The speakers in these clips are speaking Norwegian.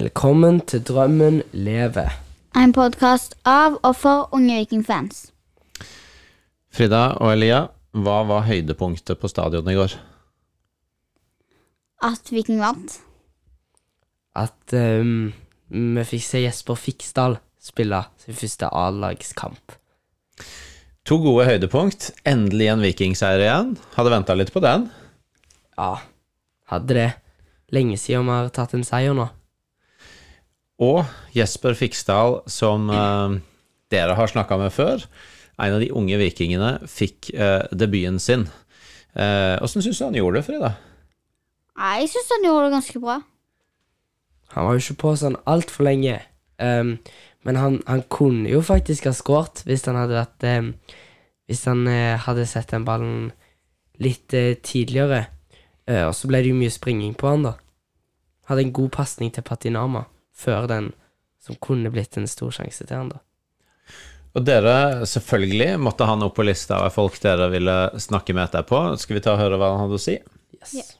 Velkommen til Drømmen leve. En podkast av og for unge vikingfans. Frida og Elia, hva var høydepunktet på stadionet i går? At Viking vant. At um, vi fikk se Jesper Fiksdal spille sin første A-lagskamp. To gode høydepunkt. Endelig en vikingseier igjen. Hadde venta litt på den. Ja, hadde det. Lenge siden vi har tatt en seier nå. Og Jesper Fiksdal, som uh, dere har snakka med før, en av de unge vikingene, fikk uh, debuten sin. Åssen uh, syns du han gjorde det, Frida? Jeg syns han gjorde det ganske bra. Han var jo ikke på sånn altfor lenge. Um, men han, han kunne jo faktisk ha skåret hvis han hadde vært um, Hvis han uh, hadde sett den ballen litt uh, tidligere. Uh, og så ble det jo mye springing på han, da. Hadde en god pasning til Patinama før den, som kunne blitt en stor sjanse til han, da. Og dere, selvfølgelig måtte han opp på lista av folk dere ville snakke med etterpå. Skal vi ta og høre hva han hadde å si? Yes.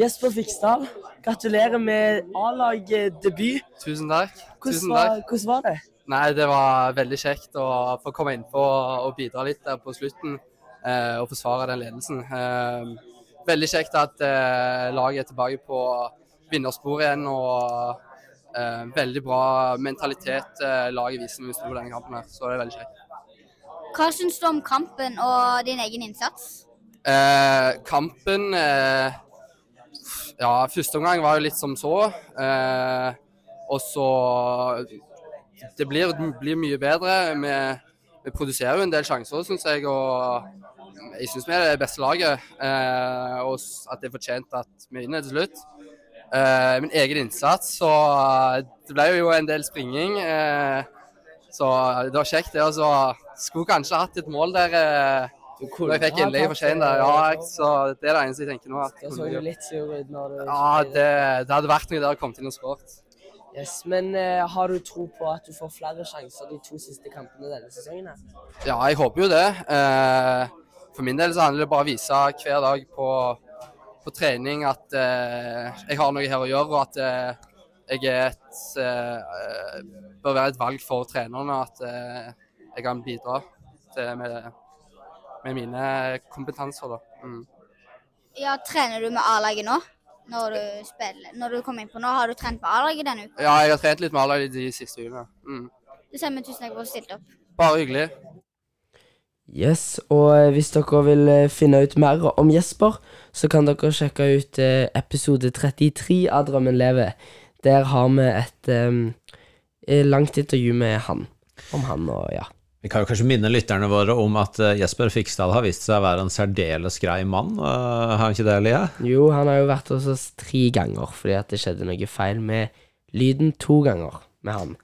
Jesper Fiksdal, gratulerer med A-lag-debut. Tusen takk. Hvordan, var- hvordan var det? Nei, det var veldig kjekt å få komme innpå og bidra litt der på slutten. Eh, og forsvare den ledelsen. Eh, veldig kjekt at eh, laget er tilbake på vinnersporet igjen. Og eh, veldig bra mentalitet eh, laget viser når vi spiller denne kampen her. Så det er veldig kjekt. Hva syns du om kampen og din egen innsats? Eh, kampen eh, Ja, første omgang var jo litt som så. Eh, og så Det blir, blir mye bedre. Vi, vi produserer jo en del sjanser, syns jeg. Og jeg syns vi er det beste laget. Eh, og at det er fortjent at vi vinner til slutt. Eh, min egen innsats, så det ble jo en del springing. Eh, så det var kjekt, det. Og så skulle kanskje hatt et mål der. Eh, da jeg fikk innlegget for Shane der, ja, så det er det eneste jeg tenker nå. At, Det så jo litt sur ut når du ja, det, det hadde vært noe der kommet inn og skåret. Yes, Men uh, har du tro på at du får flere sjanser de to siste kampene denne sesongen? Ja, jeg håper jo det. Uh, for min del så handler det bare om å vise hver dag på, på trening at eh, jeg har noe her å gjøre, og at eh, jeg er et, eh, bør være et valg for trenerne. At eh, jeg kan bidra til, med, med mine kompetanser. Mm. Ja, Trener du med A-laget nå? Når du spiller, når du kom inn på nå, Har du trent med A-laget denne uka? Ja, jeg har trent litt med A-laget de siste ukene. Mm. Det stemmer. Tusen takk for at du stilte opp. Bare hyggelig. Yes, og eh, hvis dere vil eh, finne ut mer om Jesper, så kan dere sjekke ut eh, episode 33 av Drømmen lever. Der har vi et eh, langt intervju med han. Om han og ja. Vi kan jo kanskje minne lytterne våre om at Jesper Fiksdal har vist seg å være en særdeles grei mann. har han ikke det, Elia? Jo, han har jo vært hos oss tre ganger fordi at det skjedde noe feil med lyden to ganger med han.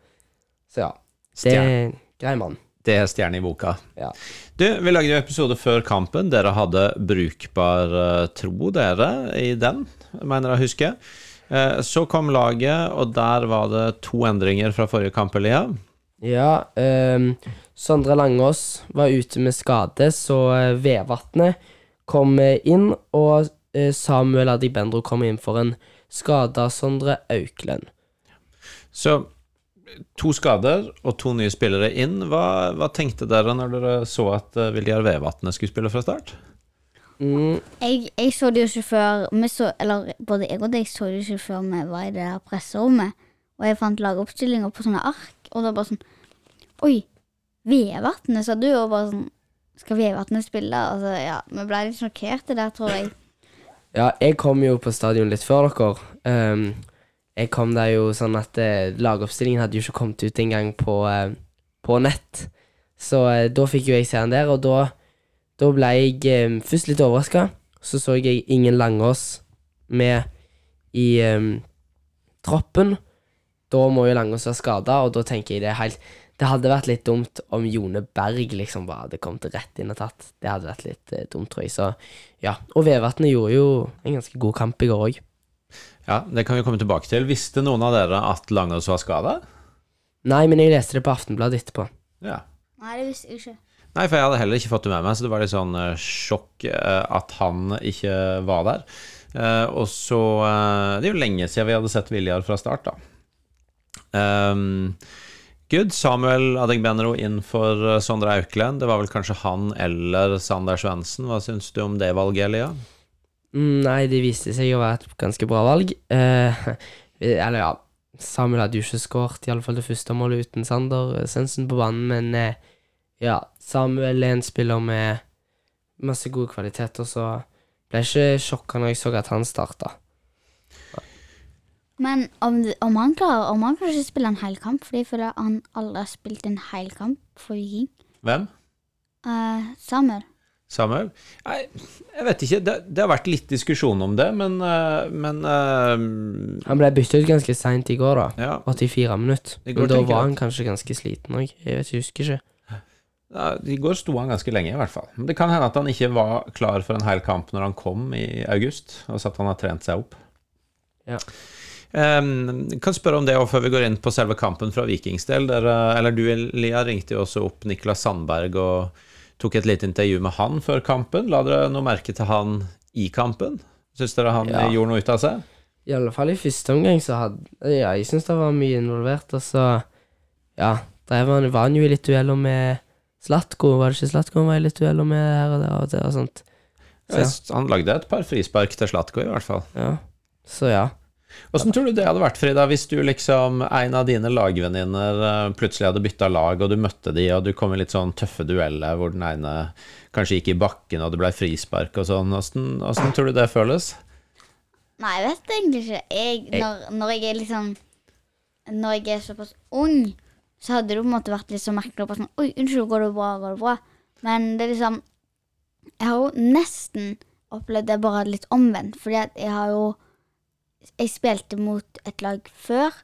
Så ja. Det er en grei mann. Det er stjerne i boka. Ja. Du, vi lagde jo episode før kampen. Dere hadde brukbar eh, tro, dere, i den, mener jeg å huske. Eh, så kom laget, og der var det to endringer fra forrige kamp, Elia. Ja, Um, Sondre Langås var ute med skade, så uh, Vevatnet kom eh, inn, og eh, Samuel Adibendro kom inn for en skada Sondre Auklend. Så to skader og to nye spillere inn. Hva, hva tenkte dere når dere så at uh, Viljar Vevatnet skulle spille fra start? Mm, Jeg, jeg så det jo ikke før vi så, Eller både jeg og deg så det jo ikke før vi var i det der presserommet. Og jeg fant lagoppstillinger på sånne ark, og det var bare sånn Oi, Vevatnet, sa du? Og bare sånn Skal Vevatnet spille? Altså, ja, vi ble litt sjokkerte der, tror jeg. ja, jeg kom jo på stadion litt før dere. Ehm, jeg kom der jo sånn at eh, lagoppstillingen hadde jo ikke kommet ut engang på, eh, på nett. Så eh, da fikk jo jeg se han der, og da, da ble jeg eh, først litt overraska. Så så jeg ingen Langås med i eh, troppen. Da må jo Langås være skada, og da tenker jeg det helt Det hadde vært litt dumt om Jone Berg liksom bare hadde kommet rett inn og tatt. Det hadde vært litt eh, dumt, tror jeg. Så ja. Og Vevatnet gjorde jo en ganske god kamp i går òg. Ja, Det kan vi komme tilbake til. Visste noen av dere at Langås var skada? Nei, men jeg leste det på Aftenbladet etterpå. Ja. Nei, det visste jeg ikke. Nei, for jeg hadde heller ikke fått det med meg, så det var litt sånn eh, sjokk eh, at han ikke var der. Eh, og så Det er jo lenge siden vi hadde sett Viljar fra start, da. Um, Good. Samuel Adegbenro inn for Sondre Auklend. Det var vel kanskje han eller Sander Svendsen. Hva syns du om det valget, Elia? Mm, Nei, det viste seg å være et ganske bra valg. Eh, eller ja, Samuel hadde jo ikke skåret iallfall det første målet uten Sander Sensen på banen, men eh, ja, Samuel er en spiller med masse gode kvaliteter, så ble jeg ikke sjokka når jeg så at han starta. Men om, om han klarer Om han kanskje spiller en hel kamp, fordi jeg føler han aldri har spilt en hel kamp for Viking. Hvem? Eh, Samuel. Samuel? Nei, jeg vet ikke. Det, det har vært litt diskusjon om det, men, eh, men uh, Han ble byttet ut ganske seint i går, da. Ja. 84 minutter. Går Men da var han at- kanskje ganske sliten òg. Jeg vet, jeg husker ikke. Ja, I går sto han ganske lenge, i hvert fall. Men det kan hende at han ikke var klar for en hel kamp når han kom i august, og så at han har trent seg opp. Ja. Um, kan spørre om det før vi går inn på selve kampen fra Vikings del. Der, eller du, Lia, ringte jo også opp Niklas Sandberg og tok et lite intervju med han før kampen. La dere noe merke til han i kampen? Syns dere han Ja. gjorde noe ut av seg? I alle fall i første omgang så hadde Ja, jeg syns det var mye involvert, og så Ja, drev han, var han jo i litt dueller med Slatko, var det ikke Slatko han var i litt dueller med her og der og der og sånt? Så, ja. Han lagde et par frispark til Slatko, i hvert fall. ja. Så ja. Åssen tror du det hadde vært, Frida, hvis du liksom, en av dine lagvenninner eh, plutselig hadde bytta lag, og du møtte de, og du kom i litt sånn tøffe dueller hvor den ene kanskje gikk i bakken, og det ble frispark og sånn. Åssen åssen tror du det føles? Nei, jeg vet egentlig ikke. Jeg, når, når jeg er liksom Når jeg er såpass ung, så hadde det på en måte vært litt så merkelig. Sånn, Oi, unnskyld, går det bra? Går det bra? Men det er liksom Jeg har jo nesten opplevd det bare litt omvendt. Fordi at jeg har jo Jeg spilte mot et lag før,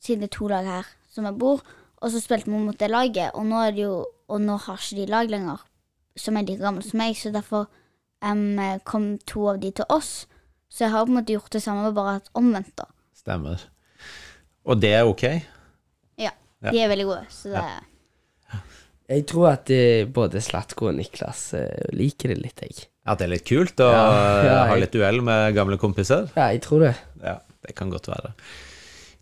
siden det er to lag her som jeg bor, og så spilte vi mot det laget, og nå er det jo Og nå har ikke de lag lenger, som er like gamle som meg, så derfor um, kom to av de til oss. Så jeg har på en måte gjort det samme, bare at omvendt, da. Stemmer. Og det er ok? Ja. Ja. De er veldig gode, så det Jeg tror at eh, både Slatko og Niklas eh, liker det litt, jeg. At det er litt kult å Ja, ja, ha litt duell med gamle kompiser? Ja, jeg tror det. Ja, det kan godt være.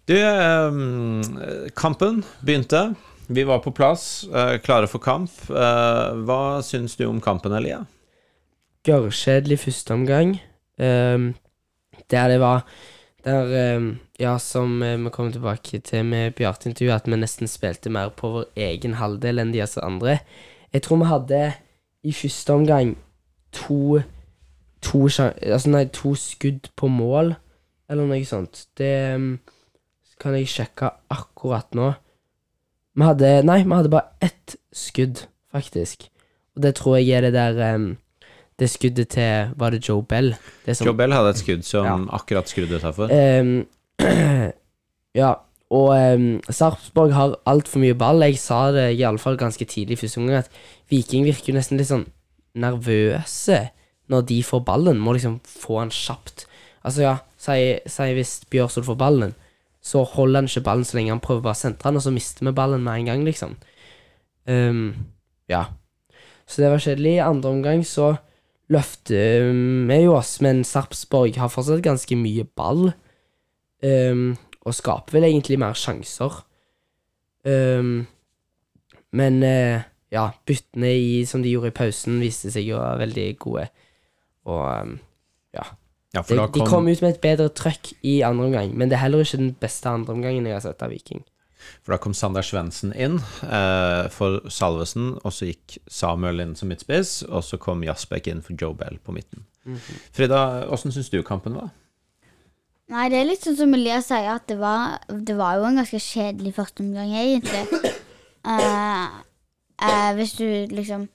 Du, eh, kampen begynte. Vi var på plass, eh, klare for kamp. Eh, hva syns du om kampen, Elia? Gørrkjedelig første omgang. Um, der det var Der, um, ja, som eh, vi kommer tilbake til med Bjarte-intervjuet, at vi nesten spilte mer på vår egen halvdel enn de altså andre. Jeg tror vi hadde i første omgang to to, altså nei, to skudd på mål, eller noe sånt. Det um, kan jeg sjekke akkurat nå. Vi hadde Nei, vi hadde bare ett skudd, faktisk. Og det tror jeg er det der um, Det skuddet til Var det Joe Bell? Det som, Joe Bell hadde et skudd som Ja. akkurat skrudde utafor. Um, ja, og um, Sarpsborg har altfor mye ball. Jeg sa det iallfall ganske tidlig i første omgang, at Viking virker jo nesten litt sånn nervøse når de får ballen. Må liksom få han kjapt. Altså, ja, si, hvis Bjørsol får ballen, så holder han ikke ballen så lenge han prøver bare å sentre han, og så mister vi ballen med en gang, liksom. Um, ja. Så det var kjedelig. I andre omgang så løfter vi jo oss, men Sarpsborg har fortsatt ganske mye ball. Um, og skaper vel egentlig mer sjanser. Um, men eh, ja, byttene i, som de gjorde i pausen, viste seg jo veldig gode. Og ja. Ja, de, da de kom ut med et bedre trøkk i andre omgang, men det er heller ikke den beste andre omgangen jeg har sett av Viking. For da kom Sander Svendsen inn eh, for Salvesen, og så gikk Samuel inn som midtspiss, og så kom Jasbekk inn for Joe Bell på midten. Frida, åssen syns du kampen var? Nei, det er litt sånn som Elias sier, at det var, det var jo en ganske kjedelig første omgang, egentlig. Eh, eh, hvis du liksom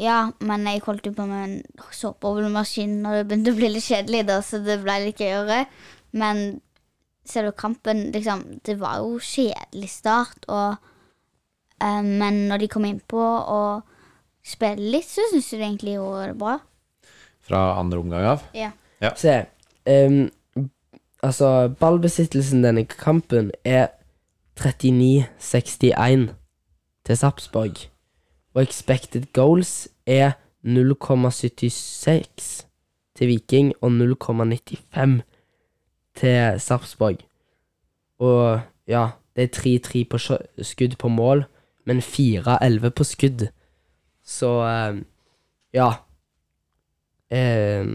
Ja, men jeg holdt jo på med en såpeboblemaskin når det begynte å bli litt kjedelig, da, så det ble litt gøyere. Men ser du kampen, liksom Det var jo kjedelig start, og eh, Men når de kom innpå og spilte litt, så syns jeg de egentlig gjorde det bra. Fra andre omgang av? Ja. Se, um, altså ballbesittelsen denne kampen er 39-61 til Sarpsborg. Og expected goals er 0,76 til Viking og 0,95 til Sarpsborg. Og ja, det er 3-3 på skudd på mål, men 4-11 på skudd. Så eh, ja. Eh,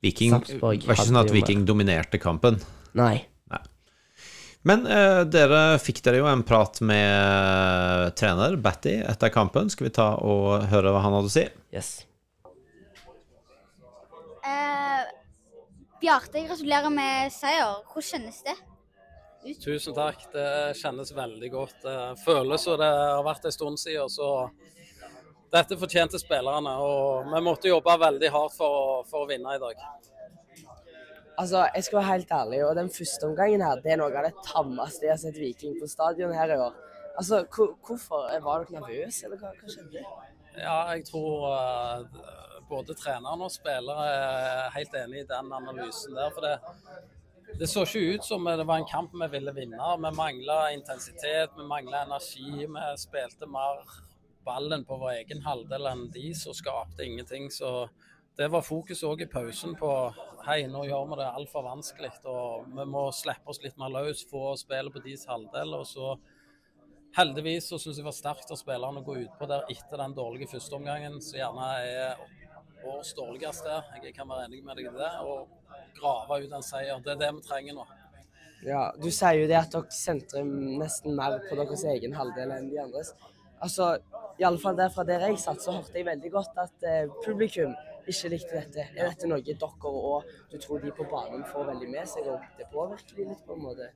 Viking Sarpsborg var ikke sånn at Viking dominerte kampen. nei. Men eh, dere fikk dere jo en prat med eh, trener Batty etter kampen. Skal vi ta og høre hva han hadde å si? Yes. Eh, Bjarte, gratulerer med seier. Hvordan kjennes det? Ut? Tusen takk, det kjennes veldig godt. Det føles som det har vært en stund siden. så Dette fortjente spillerne, og vi måtte jobbe veldig hardt for, å- for å vinne i dag. Altså, jeg skal være helt ærlig, og den første omgangen her, det er noe av det tammeste jeg har sett Viking på stadion her i år. Altså, hvor- hvorfor? Var dere nervøse, eller hva, hva skjedde? Ja, jeg tror uh, både treneren og spillere er helt enig i den analysen der. For det, det så ikke ut som det var en kamp vi ville vinne. Vi mangla intensitet, vi mangla energi. Vi spilte mer ballen på vår egen halvdel enn de som skapte ingenting. Så det var fokuset òg i pausen på hei, nå gjør vi det altfor vanskelig. Og vi må slippe oss litt mer løs, få spillet på deres halvdel. og så Heldigvis så syns jeg det var sterkt av spillerne å gå utpå der etter den dårlige førsteomgangen, som gjerne er årets dårligste. Jeg kan være enig med deg i det. Og grave ut en seier. Det er det vi trenger nå. Ja, Du sier jo det at dere sentrer nesten mer på deres egen halvdel enn de andres. Altså, i alle fall der fra der jeg satt, så hørte jeg veldig godt at eh, publikum ikke likte dette. Er dette noe dere og du tror de på banen får veldig med seg, og det påvirker de litt på en måte?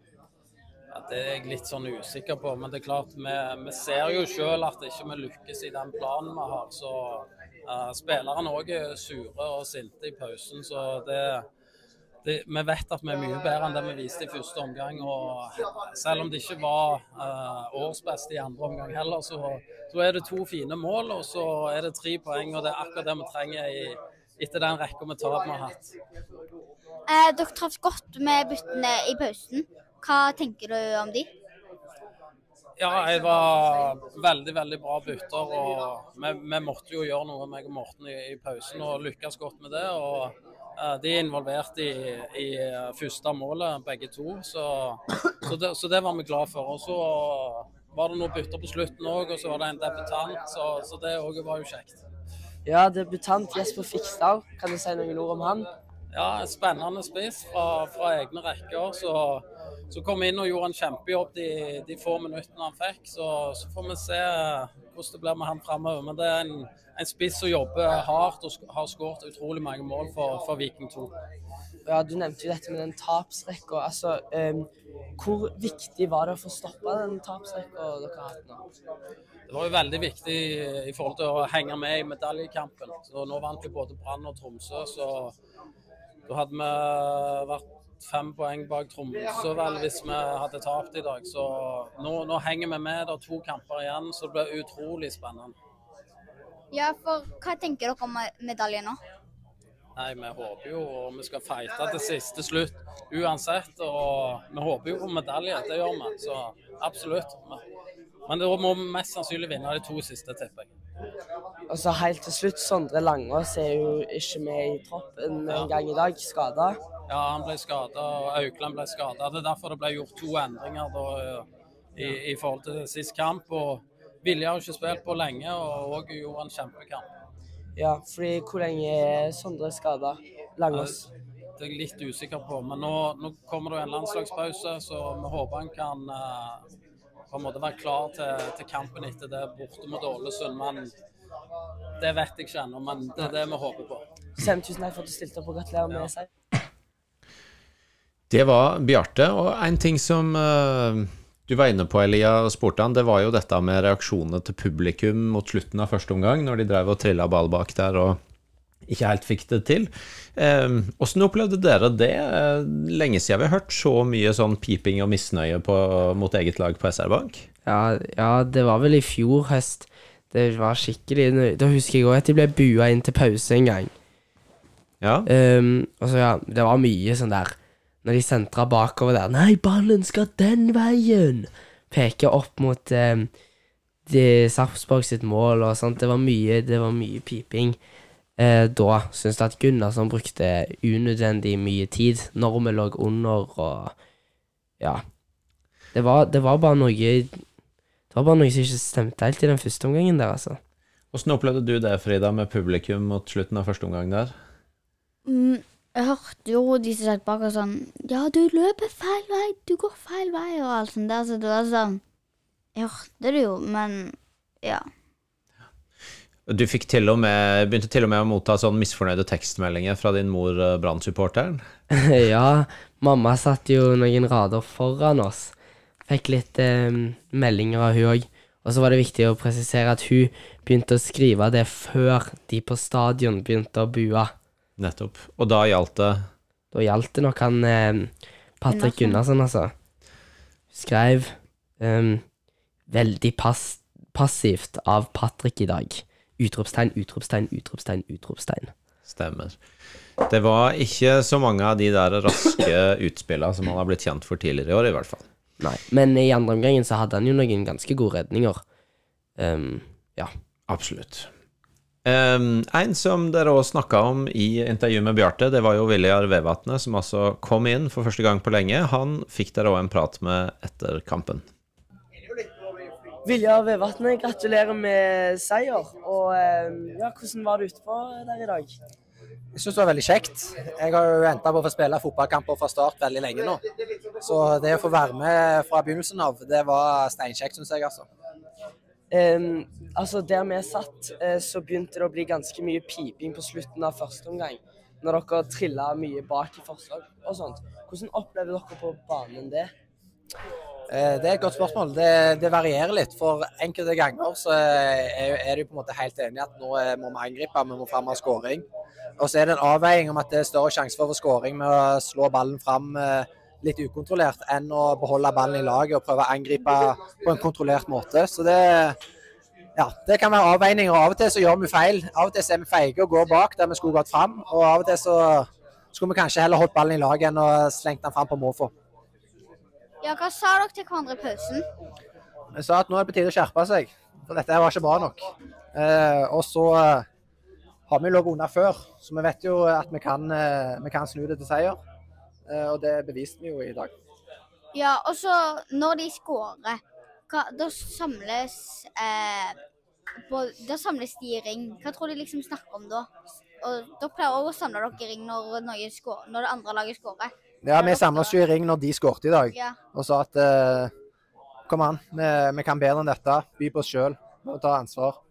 Ja, det er jeg litt sånn usikker på, men det er klart vi, vi ser jo sjøl at ikke vi lykkes i den planen vi har. Så uh, spillerne òg er sure og sinte i pausen, så det, det, vi vet at vi er mye bedre enn det vi viste i første omgang. og Selv om det ikke var uh, årsbeste i andre omgang heller, så, så er det to fine mål og så er det tre poeng. og Det er akkurat det vi trenger i, etter den rekka med tap vi har hatt. Eh, dere traff godt med byttene i pausen. Hva tenker du om de? Ja, jeg var veldig, veldig bra bytter. og Vi, vi måtte jo gjøre noe, meg og Morten, i, i pausen og lykkes godt med det. og De er involvert i, i første målet, begge to. Så, så, det, så det var vi glad for. Og så var det noen bytter på slutten òg, og så var det en debutant. Så, så det òg var jo kjekt. Ja, debutant Jesper Fikstad. kan du si noen ord om han? Ja, spennende spiss fra, fra egne rekker. Så, så kom inn og gjorde en kjempejobb de, de få minuttene han fikk. Så, så får vi se hvordan det blir med han framover. Men det er en, en spiss som jobber hardt og har skåret utrolig mange mål for, for Viking 2. Ja, Du nevnte jo dette med den tapsrekka. Altså, um, hvor viktig var det å få stoppa den tapsrekka dere har hatt nå? Det var jo veldig viktig i forhold til å henge med i medaljekampen. Så nå vant jo både Brann og Tromsø, så da hadde vi vært fem poeng bak Tromsø vel hvis vi hadde tapt i dag. Så nå, nå henger vi med. Det er to kamper igjen, så det blir utrolig spennende. Ja, for hva tenker dere om medaljen nå? Nei, vi håper jo og vi skal fighte til siste slutt uansett. Og vi håper jo på medalje, det gjør vi. Så absolutt. Men da må vi mest sannsynlig vinne de to siste, tipper jeg. Og så helt til slutt, Sondre Langås er jo ikke med i troppen en gang i dag, skada. Ja, han ble skada, og Aukland ble skada. Det er derfor det ble gjort to endringer da, i, i forhold til sist kamp. og Vilje har ikke spilt på lenge, og òg gjorde en kjempekamp. Ja, fordi hvor lenge er Sondre skada? Langås. Det er jeg litt usikker på, men nå, nå kommer det jo en landslagspause, så vi håper han kan eh, på en måte være klar til, til kampen etter det borte mot Ålesund. Men det vet jeg ikke ennå, men det er det vi håper på. Sem, tusen takk for at du stilte opp og gratulerer med seg. Det var Bjarte, og en ting som eh, du var inne på, Elia, spurte han, det var jo dette med reaksjonene til publikum mot slutten av første omgang, når de drev og trilla ball bak der og ikke helt fikk det til. Eh, Hvordan opplevde dere det? Eh, Lenge siden vi har hørt så mye sånn piping og misnøye på, mot eget lag på SR Bank. Ja, ja, det var vel i fjor høst. Det var skikkelig Da husker jeg òg at de ble bua inn til pause en gang. Ja, Um, og så, ja, det var mye sånn der Når de sentra bakover der Nei, ballen skal den veien! Peker opp mot eh, de Sarpsborg sitt mål og sånt. Det var mye, det var mye piping. eh, da syns jeg at Gunnarsson brukte unødvendig mye tid når vi lå under og Ja. Det var, det var bare noe Det var bare noe som ikke stemte helt i den første omgangen der, altså. Åssen opplevde du det, Frida, med publikum mot slutten av første omgang der? Mm, jeg hørte jo de som satt bak og sånn Ja, du løper feil vei, du går feil vei, og alt sånt der. Så det var sånn Jeg hørte det jo, men ja. Du fikk til og med, begynte til og med å motta sånn misfornøyde tekstmeldinger fra din mor, eh, Brann-supporteren. ja, mamma satt jo noen rader foran oss. Fikk litt eh, meldinger av hun òg. Og så var det viktig å presisere at hun begynte å skrive det før de på stadion begynte å bue. Nettopp. Og da gjaldt det Da gjaldt det nok han eh, Patrick Gunnarsson. Altså. Skrev um, veldig pass passivt av Patrick i dag. Utropstegn, utropstegn, utropstegn, utropstegn. Stemmer. Det var ikke så mange av de der raske utspillene som han har blitt kjent for tidligere i år, i hvert fall. Nei. Men i andre omgangen så hadde han jo noen ganske gode redninger. Um, ja. Absolutt. Um, en som dere også snakka om i intervjuet med Bjarte, det var jo Viljar Vevatnet, som altså kom inn for første gang på lenge. Han fikk dere òg en prat med etter kampen. Viljar Vevatnet, gratulerer med seier. Og ja, hvordan var det utpå der i dag? Jeg syns det var veldig kjekt. Jeg har jo venta på å få spille fotballkamper fra start veldig lenge nå. Så det å få være med fra begynnelsen av, det var steinkjekt, syns jeg, altså. Em, altså Der vi satt, uh, så begynte det å bli ganske mye piping på slutten av første omgang. Når dere trilla mye bak i forslag og sånt. Hvordan opplever dere på banen det? Uh, Det er et godt spørsmål. Det, det varierer litt. For enkelte ganger så er, er du på en måte helt enig at nå må vi angripe, vi må fram av skåring. Og så er det en avveiing om at det er større sjanse for å få skåring med å slå ballen fram eh, litt ukontrollert, enn å beholde ballen i laget og prøve å angripe på en kontrollert måte. Så det, ja, det kan være avveininger. Av og til så gjør vi feil. Av og til så er vi feige og går bak der vi skulle gått fram. Og av og til så skulle vi kanskje heller holdt ballen i laget enn å slengt den fram på måfå. Ja, hva sa dere til hverandre i pausen? Jeg sa at nå er det på tide å skjerpe seg, for dette var ikke bra nok. Eh, og så eh, har vi ligget under før, så vi vet jo at vi kan, eh, vi kan snu det til seier. Eh, og det beviste vi jo i dag. Ja, og så når de skårer, da samles eh, på, Da samles de i ring. Hva tror de liksom snakker om da? Og da pleier også å samle dere i ring når, skår, når det andre laget skårer. Ja, vi samla oss jo i ring når de skårte i dag, Ja. og sa at eh, kom an, vi, vi kan bedre enn dette. By på oss sjøl og ta ansvar.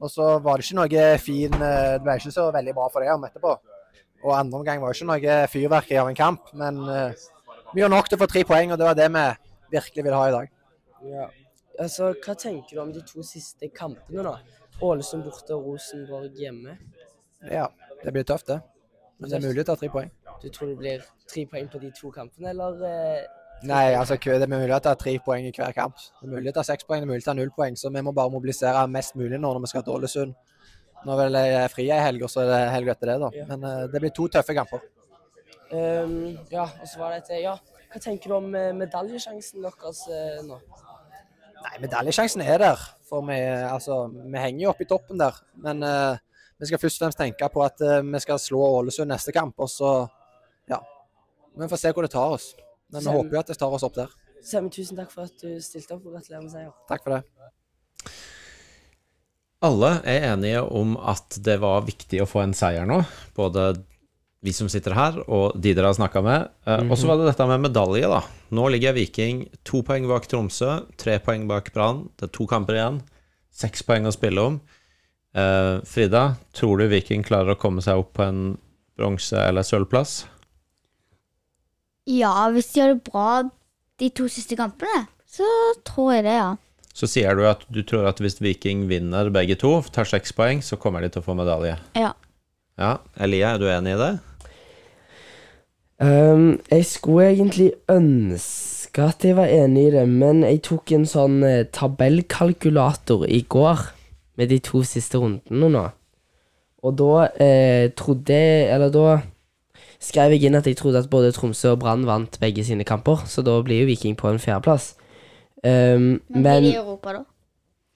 Og så var det ikke noe fin eh, Det ble ikke så veldig bra for dem etterpå. Og andre omgang var ikke noe fyrverkeri av en kamp, men eh, vi gjorde nok til å få tre poeng, og det var det vi virkelig ville ha i dag. Ja. Altså, Hva tenker du om de to siste kampene, da? Ålesund borte og Rosenborg hjemme. Ja, det blir tøft, det. Men det er mulig å ta tre poeng. Du tror det blir tre poeng på de to kampene, eller? Eh, Nei, altså det er mulig å ta tre poeng i hver kamp. Det er mulig å ta seks poeng, det er mulig å ta null poeng. Så vi må bare mobilisere mest mulig nå når vi skal til Ålesund. Nå er jeg fri ei helg, og så er det helg etter det, da. Men uh, det blir to tøffe kamper. Um, ja, og så var det et Ja, hva tenker du om eh, medaljesjansen deres uh, nå? Nei, medaljesjansen er der. For vi, altså, vi henger jo oppe i toppen der. Men uh, vi skal først og fremst tenke på at vi skal slå Ålesund neste kamp, og så Ja. Vi får se hvor det tar oss. Men vi håper jo at det tar oss opp der. Semi, tusen takk for at du stilte opp, og gratulerer med seier. Takk for det. Alle er enige om at det var viktig å få en seier nå, både vi som sitter her, og de dere har snakka med. Eh, Og så var det dette med medalje, da. Nå ligger Viking to poeng bak Tromsø, tre poeng bak Brann. Det er to kamper igjen. Seks poeng å spille om. Eh, Frida, tror du Viking klarer å komme seg opp på en bronse- eller sølvplass? Ja, hvis de gjør det bra de to siste kampene, så tror jeg det, ja. Så sier du at du tror at hvis Viking vinner begge to, tar seks poeng, så kommer de til å få medalje. Ja. Ja, Elia, er du enig i det? Um, jeg skulle egentlig ønske at jeg var enig i det, men jeg tok en sånn eh, tabellkalkulator i går med de to siste rundene nå. Og da eh, trodde jeg Eller da skrev jeg inn at jeg trodde at både Tromsø og Brann vant begge sine kamper, så da blir jo Viking på en fjerdeplass. Um, Men i Europa, da?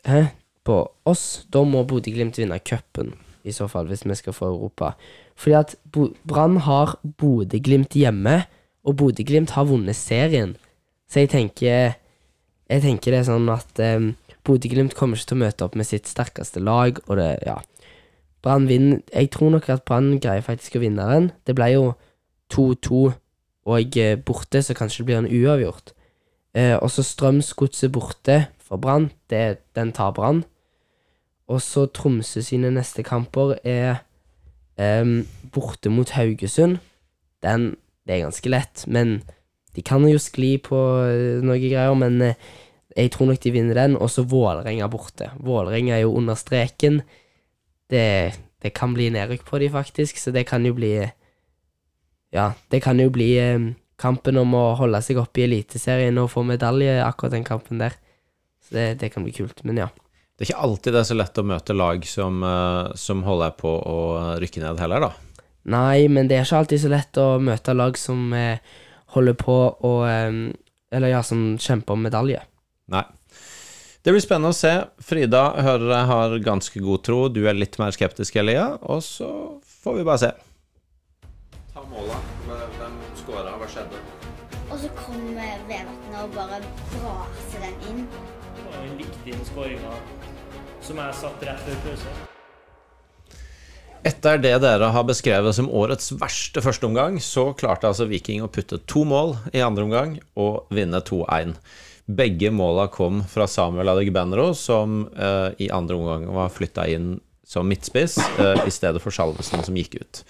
Hæ? På oss? Da må Bodø-Glimt vinne cupen. i så fall, hvis vi skal få Europa. Fordi at Bo Brann har Bodø-Glimt hjemme, og Bodø-Glimt har vunnet serien. Så jeg tenker Jeg tenker det er sånn at um, Bodø-Glimt kommer ikke til å møte opp med sitt sterkeste lag, og det Ja. Brann vinner Jeg tror nok at Brann greier faktisk å vinne den. Det ble jo 2-2, og eh, borte, så kanskje det blir en uavgjort. Eh, og så Strømsgodset borte for Brann. Den tar Brann. Og så Tromsø sine neste kamper er em, borte mot Haugesund. Den Det er ganske lett, men de kan jo skli på eh, noe greier. Men eh, jeg tror nok de vinner den. Og så Vålerenga borte. Vålerenga er jo under streken. Det, det kan bli nedrykk på de faktisk, så det kan jo bli Ja, det kan jo bli em, kampen om å holde seg oppe i Eliteserien og få medalje, akkurat den kampen der. Så det, det kan bli kult. Men ja. Det er ikke alltid det er så lett å møte lag som, eh, som holder på å rykke ned heller, da. Nei, men det er ikke alltid så lett å møte lag som eh, holder på å eh, Eller ja, som kjemper om medalje. Nei. Det blir spennende å se. Frida hører jeg har ganske god tro. Du er litt mer skeptisk, Elia. Og så får vi bare se. Ta måla. Og så kommer Vevatnet og bare braser den inn. Det var en viktig skåringa som jeg satt rett før pause. Etter det dere har beskrevet som årets verste førsteomgang, så klarte altså Viking å putte to mål i andre omgang og vinne 2-1. Begge måla kom fra Samuel Adegbenro, som eh, i andre omgang var flytta inn som midtspiss uh, i stedet for Salvesen, som gikk ut.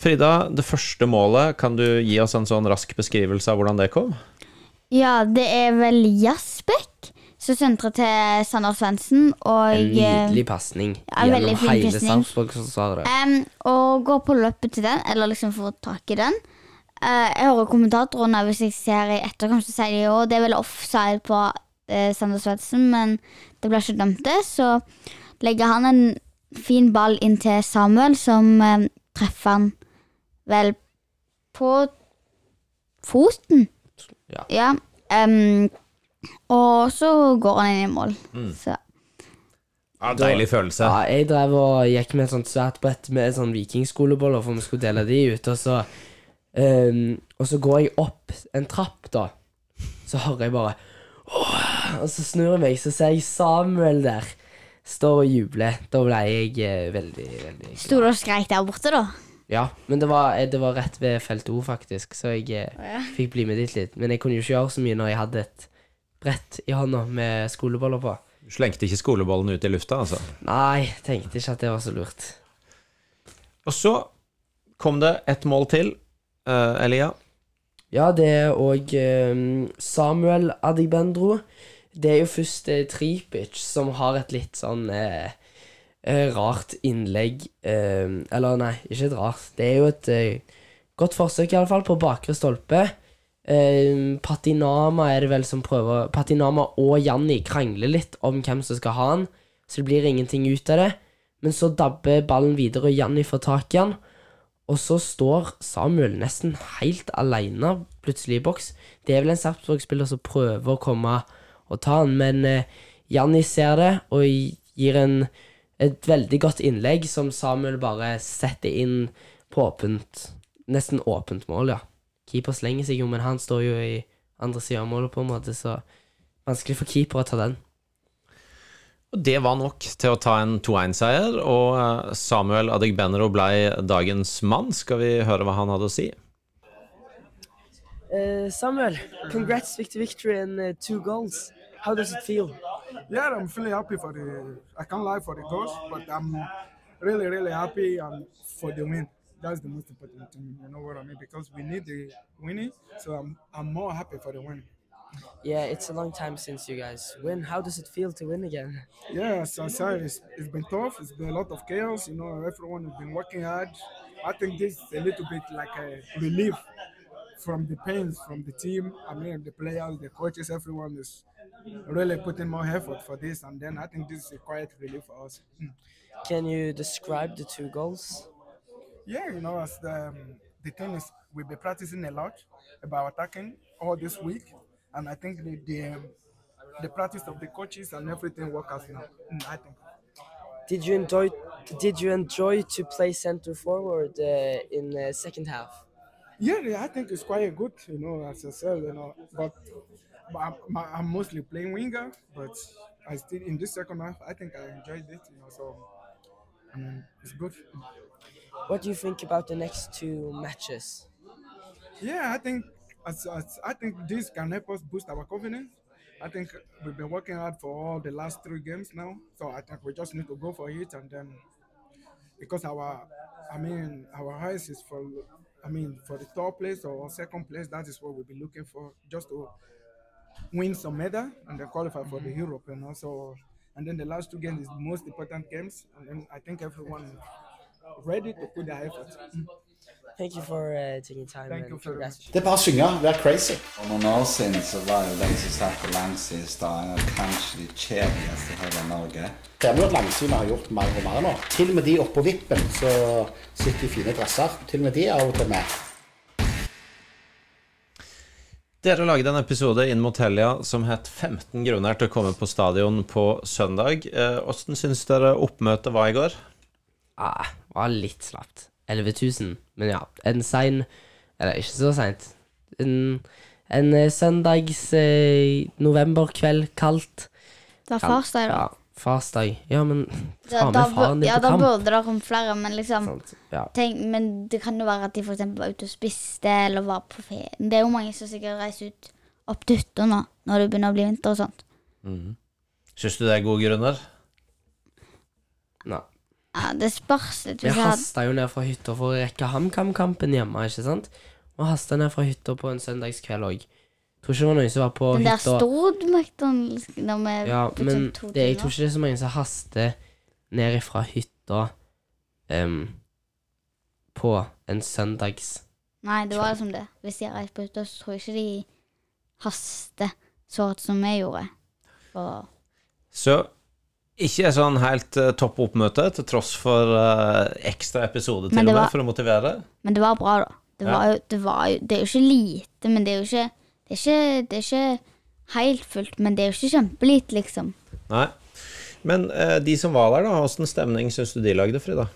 Frida, det første målet, kan du gi oss en sånn rask beskrivelse av hvordan det kom? Ja, det er vel Jasbekk som sentrer til Sander Svendsen, En nydelig pasning Ja, gjennom hele pasning. Sarpsborg forsvaret. Um, og går på løpet til den, eller liksom får tak i den. Uh, jeg hører kommentatorene hvis jeg ser i etterkant, så sier de jo det er vel offside på uh, Sander Svendsen, men det blir ikke dømt det. Så legger han en fin ball inn til Samuel, som eh, treffer han vel på foten. Ja. em, og så går han inn i mål. Så Ja, deilig følelse. Ja, jeg drev og gikk med et sånt svært brett med sånn vikingskoleboller, for vi skulle dele de ut, og så ehm, Og så går jeg opp en trapp, da. Så hører jeg bare «Åh!» Og så snur jeg meg, så ser jeg Samuel der. Står og jubler. Da ble jeg eh, veldig, veldig sto du og skreik der borte, da? Ja, men det var, eh, det var rett ved felt O, faktisk, så jeg eh, fikk bli med dit litt. Men jeg kunne jo ikke gjøre så mye når jeg hadde et brett i hånda med skoleboller på. Du slengte ikke skolebollen ut i lufta, altså. Nei, tenkte ikke at det var så lurt. Og så kom det et mål til, eh, Elia. Ja, det er òg Samuel Adigbendro. Det er jo først eh, Tripic som har et litt sånn eh, eh, rart innlegg eh, Eller nei, ikke et rart. Det er jo et eh, godt forsøk, iallfall, på bakre stolpe. Eh, Patinama er det vel som prøver Patinama og Janni krangler litt om hvem som skal ha han, så det blir ingenting ut av det. Men så dabber ballen videre, og Janni får tak i han. Og så står Samuel nesten helt alene plutselig i boks. Det er vel en Sarpsborg-spiller som prøver å komme og ta han, men eh, Janni ser det og gir en, et veldig godt innlegg som Samuel bare setter inn på åpent Nesten åpent mål, ja. Keeper slenger seg jo, men han står jo i andre sida av målet, på en måte, så vanskelig for keeper å ta den. Og det var nok til å ta en 2-1-seier, og eh, Samuel Adegbenro ble dagens mann. Skal vi høre hva han hadde å si? Uh, Samuel, congrats with victory and uh, two goals. How does it feel? Yeah, I'm feeling happy for the. I can't lie for the goals, but I'm really, really happy um, for the win. That's the most important thing. You know what I mean? Because we need the winning, so I'm I'm more happy for the win. Yeah, it's a long time since you guys win. How does it feel to win again? Yeah, as I said, it's, it's been tough. It's been a lot of chaos. You know, everyone has been working hard. I think this is a little bit like a relief from the pains from the team. I mean, the players, the coaches, everyone is really putting more effort for this. And then I think this is a quiet relief for us. Can you describe the two goals? Yeah, you know, as the, um, the thing is, we've been practicing a lot about attacking all this week. And I think the, the, um, the practice of the coaches and everything work out now. Mm, I think. Did you enjoy did you enjoy to play center forward uh, in the second half? Yeah, yeah, I think it's quite good, you know, as I said, you know, but, but I'm, I'm mostly playing winger, but I still in this second half, I think I enjoyed it, you know, so mean, it's good. What do you think about the next two matches? Yeah, I think as, as I think this can help us boost our confidence. I think we've been working hard for all the last three games now, so I think we just need to go for it and then because our, I mean, our highest is for, I mean, for the top place or second place. That is what we'll be looking for, just to win some medal and then qualify for the Europe, you know. So, and then the last two games is the most important games, and then I think everyone is ready to put their effort. Thank you for uh, taking time. Thank and you very congrats. Det er bare å synge. Vær crazy. For noen år siden så var jo den som satt på langsiden i Stavanger kanskje de kjedeligste i hele Norge. Det er jo at langsynet har gjort mer og mer nå. Til og med de oppå vippen så sitter i fine dresser. Til og med de er av og til med. Dere lagde en episode inn mot helga som het 15 grunner til å komme på stadion på søndag. Eh, Åssen syns dere oppmøtet var i går? Ah, var litt slapt. 11 000. Men ja, en sein Eller ikke så seint. En, en eh, søndags eh, novemberkveld, kaldt. Det var farsdag, da. Ja, farsdag. Ja, men ta da, med faren din ja, på da burde det kommet flere, men liksom? Ja. tenk, Men det kan jo være at de eksempel var ute og spiste, eller var på ferie. Det er jo mange som sikkert reiser ut opp til hytta nå, når det begynner å bli vinter og sånt. Mm. Syns du det er gode grunner? Nei. Ja, Det spørs litt. Vi hasta jo ned fra hytta for å rekke HamKam-kampen hjemme, ikke sant? Og hasta ned fra hytta på en søndagskveld òg. Tror ikke det var noen som var på Men der hytta stod McDonald's når vi Ja, brukte men to det, jeg timer. tror ikke det er så mange som haster ned ifra hytta em, på en søndags Nei, det var liksom det. Hvis de har reist på hytta, så tror jeg ikke de haster så hardt som vi gjorde. For Så ikke sånn helt eh, topp oppmøte, til tross for eh, ekstra episode til Men og med, var- for å motivere. Men det var bra, da. Det, Ja. var jo, det, var jo, det er jo ikke lite, men det er jo ikke Det er ikke, det er ikke helt fullt, men det er jo ikke kjempelite, liksom. Nei. Men eh, de som var der, da, åssen stemning syns du de lagde, Frida?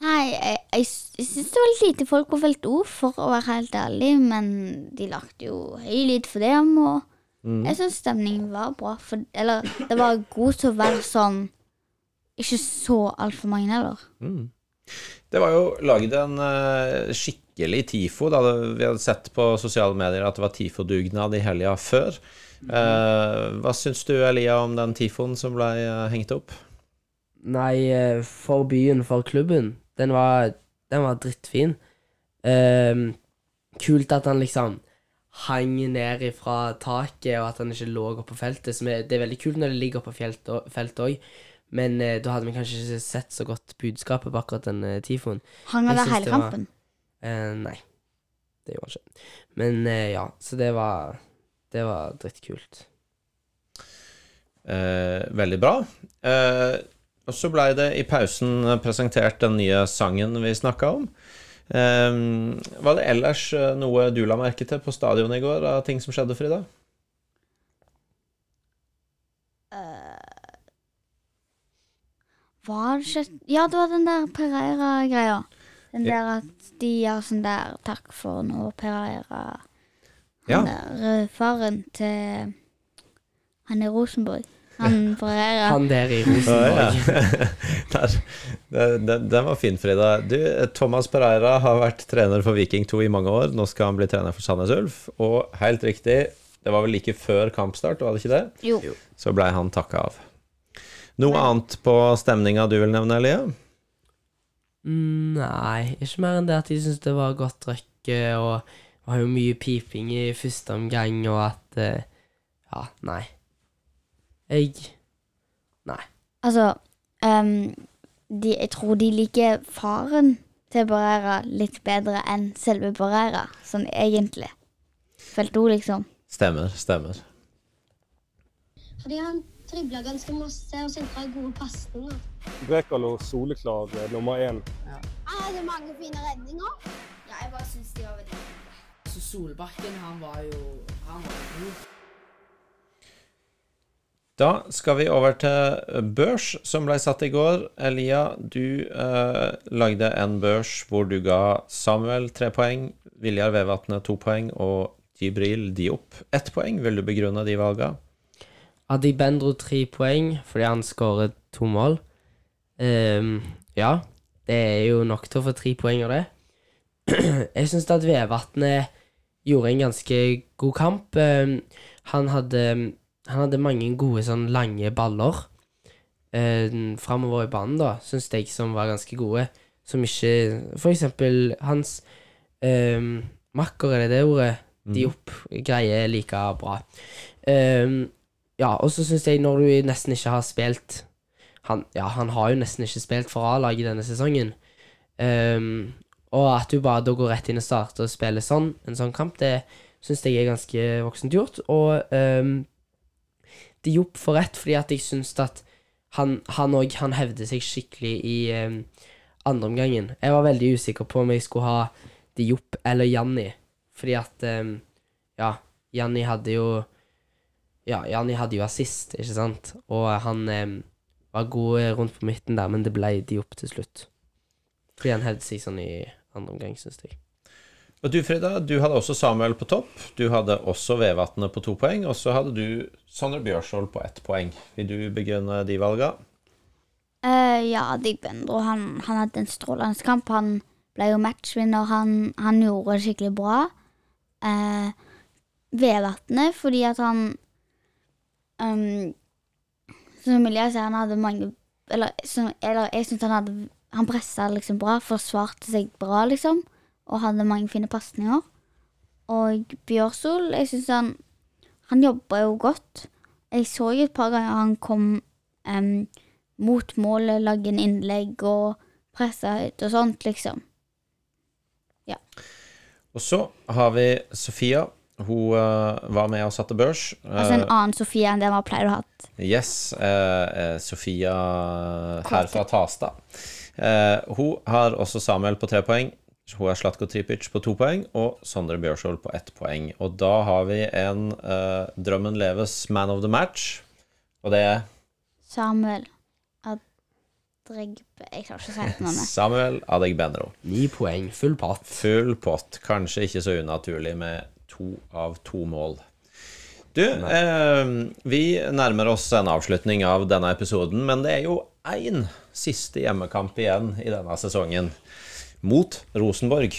Nei, jeg, jeg, jeg syns det var litt lite folk på felt O, for å være helt ærlig, men de lagde jo høy lyd for dem, og Mm. jeg syns stemningen var bra. For, eller, det var god til å være sånn Ikke så altfor mange heller. Mm. Det var jo lagd en eh, skikkelig TIFO. Da. Vi hadde sett på sosiale medier at det var TIFO-dugnad i helga før. Eh, hva syns du, Elia, om den TIFOen som ble eh, hengt opp? Nei, for byen, for klubben. Den var, den var drittfin. Ehm, kult at han liksom hang ned fra taket, og at han ikke lå oppå på feltet. Som er, det er veldig kult når det ligger oppå på feltet òg, men eh, da hadde vi kanskje ikke sett så godt budskapet på akkurat den eh, tifoen. Hang han der hele var- kampen? Eh, nei, det gjorde han ikke. Men eh, ja, så det var Det var drittkult. Eh, veldig bra. Eh, og så blei det i pausen presentert den nye sangen vi snakka om. Eh, var det ellers noe du la merke til på stadionet i går av ting som skjedde, Frida? Var det ikke Ja, det var den der Pereira-greia. Den Ja. der at de gjør sånn der Takk for nå, Pereira. Ja. Han der eh, faren til Han i Rosenborg. Han Pereira. Han der i Rosenborg. Der, den, den- den var fin, Frida. Du, Thomas Pereira har vært trener for Viking 2 i mange år. Nå skal han bli trener for Sandnes Ulf. Og helt riktig, det var vel like før kampstart, var det ikke det? Jo. Så blei han takka av. Noe annet på stemninga du vil nevne, Elia? Mm, Nei, ikke mer enn det at de syntes det var godt røkke, og det var jo mye piping i første omgang, og at eh, Ja, nei. Jeg Nei. Altså um, de, Jeg tror de liker faren til Barrera litt bedre enn selve Barrera, sånn egentlig. Følte hun, liksom. Stemmer, stemmer. Fordi han dribla ganske masse og sentra gode pasninger. Brekalo soleklar nummer én. Han hadde mange fine redninger. Ja, jeg bare syns de var veldig fine. Så Solbakken, han var jo Han var god. Da skal vi over til børs, som ble satt i går. Elia, du eh, lagde en børs hvor du ga Samuel tre poeng, Viljar Vevatnet to poeng og Jibril Diop ett poeng. Vil du begrunne de valga? Adibendro tre poeng fordi han skåret to mål. Um, ja, det er jo nok til å få tre poeng av det. Jeg syns at Vevatnet gjorde en ganske god kamp. Um, han hadde han hadde mange gode sånn lange baller um, framover i banen, da, syns jeg, som var ganske gode. Som ikke For eksempel hans um, makker, er det det ordet? Mm. De opp greier like bra. Eh, ja, og så syns jeg, når du nesten ikke har spilt han, Ja, han har jo nesten ikke spilt for A-laget denne sesongen. Um, og at du bare da går rett inn og starter og spiller sånn, en sånn kamp, det syns jeg er ganske voksent gjort. Og eh, Diop får rett, fordi at jeg syns at han han òg han hevder seg skikkelig i um, andre omgangen. Jeg var veldig usikker på om jeg skulle ha Diop eller Janni, fordi at um, Ja, Janni hadde jo Ja, Janni hadde jo assist, ikke sant? Og han eh, var god rundt på midten der, men det ble de opp til slutt. Fordi han hevder seg sånn i andre omgang, syns jeg. Og du, Frida, du hadde også Samuel på topp. Du hadde også Vevatnet på to poeng. Og så hadde du Sondre Bjørsvold på ett poeng. Vil du begrunne de valga? Uh, ja, Dig Bendro, han, han hadde en strålende kamp. Han ble jo matchvinner. Han, han gjorde det skikkelig bra. Uh, Vevatnet, fordi at han um, Som Emilia sier, han hadde mange Eller, som, eller jeg syns han hadde Han pressa liksom bra, forsvarte seg bra, liksom. Og hadde mange fine pasninger. Og Bjørsol, jeg syns han Han jobba jo godt. Jeg så jo et par ganger han kom um, mot målet, lagde en innlegg og pressa høyt og sånt, liksom. Ja. Og så har vi Sofia. Hun uh, var med og satte børs. Altså en Eh, annen Sofie enn det man pleier å ha. Yes, eh, eh, Sofia her fra Tasta. Uh, hun har også Samuel på tre poeng. Hun har Slatko Tripic på to poeng og Sondre Bjørsvold på ett poeng. Og da har vi en Drømmen leves man of the match, og det er Samuel Adregbe Jeg klarer ikke å si det navnet. Samuel Adegbenro. Ni poeng, full pott. Full pott. Kanskje ikke så unaturlig med to av to mål. Du, eh, vi nærmer oss en avslutning av denne episoden, men det er jo én siste hjemmekamp igjen i denne sesongen. Mot Rosenborg.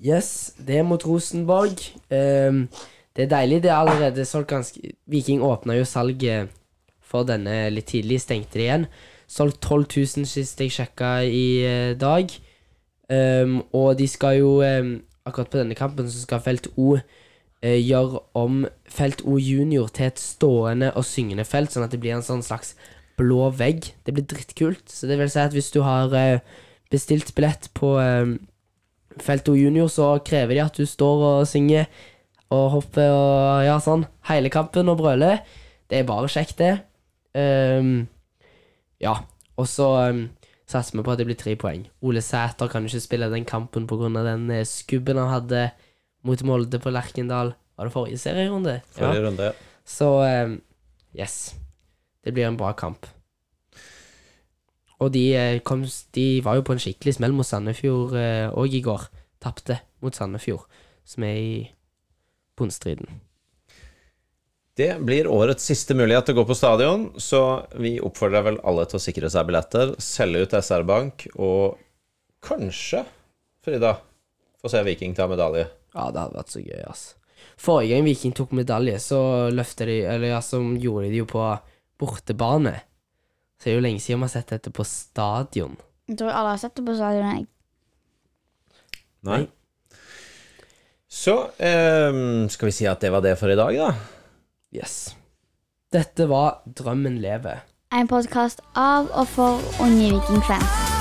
Yes, det er mot Rosenborg. Um, det er deilig. Det er allerede solgt ganske Viking åpna jo salget for denne litt tidlig, stengte det igjen. Solgt 12 000 sist jeg sjekka i eh, dag. Um, og de skal jo ehm, Akkurat på denne kampen så skal Felt O eh, gjøre om Felt O junior til et stående og syngende felt, sånn at det blir en sånn slags blå vegg. Det blir drittkult. Så det vil si at hvis du har eh, bestilt billett på eh, Felt O junior, så krever de at du står og synger og hopper og ja, sånn hele kampen og brøler. Det er bare kjekt, det. Um, ja. Og så um, satser vi på at det blir tre poeng. Ole Sæter kan ikke spille den kampen pga. den eh, skubben han hadde mot Molde på Lerkendal. Var det forrige serierunde? Forrige runde, ja. Så um, yes. Det blir en bra kamp. Og de, eh, kom, de var jo på en skikkelig smell mot Sandefjord òg i går. Tapte mot Sandefjord, som er i bunnstriden. Det blir årets siste mulighet til å gå på stadion, så vi oppfordrer vel alle til å sikre seg billetter, selge ut SR-Bank, og kanskje, Frida, få se Viking ta medalje. Ja, det hadde vært så gøy, ass. Forrige gang Viking tok medalje, så løfta de Eller ja, så gjorde de det jo på bortebane. Så det er jo lenge siden vi har sett dette på stadion. Jeg tror alle har sett det på stadion. jeg. Nei. Så eh, skal vi si at det var det for i dag, da? Yes. Dette var Drømmen lever. En podkast av og for unge vikingfans.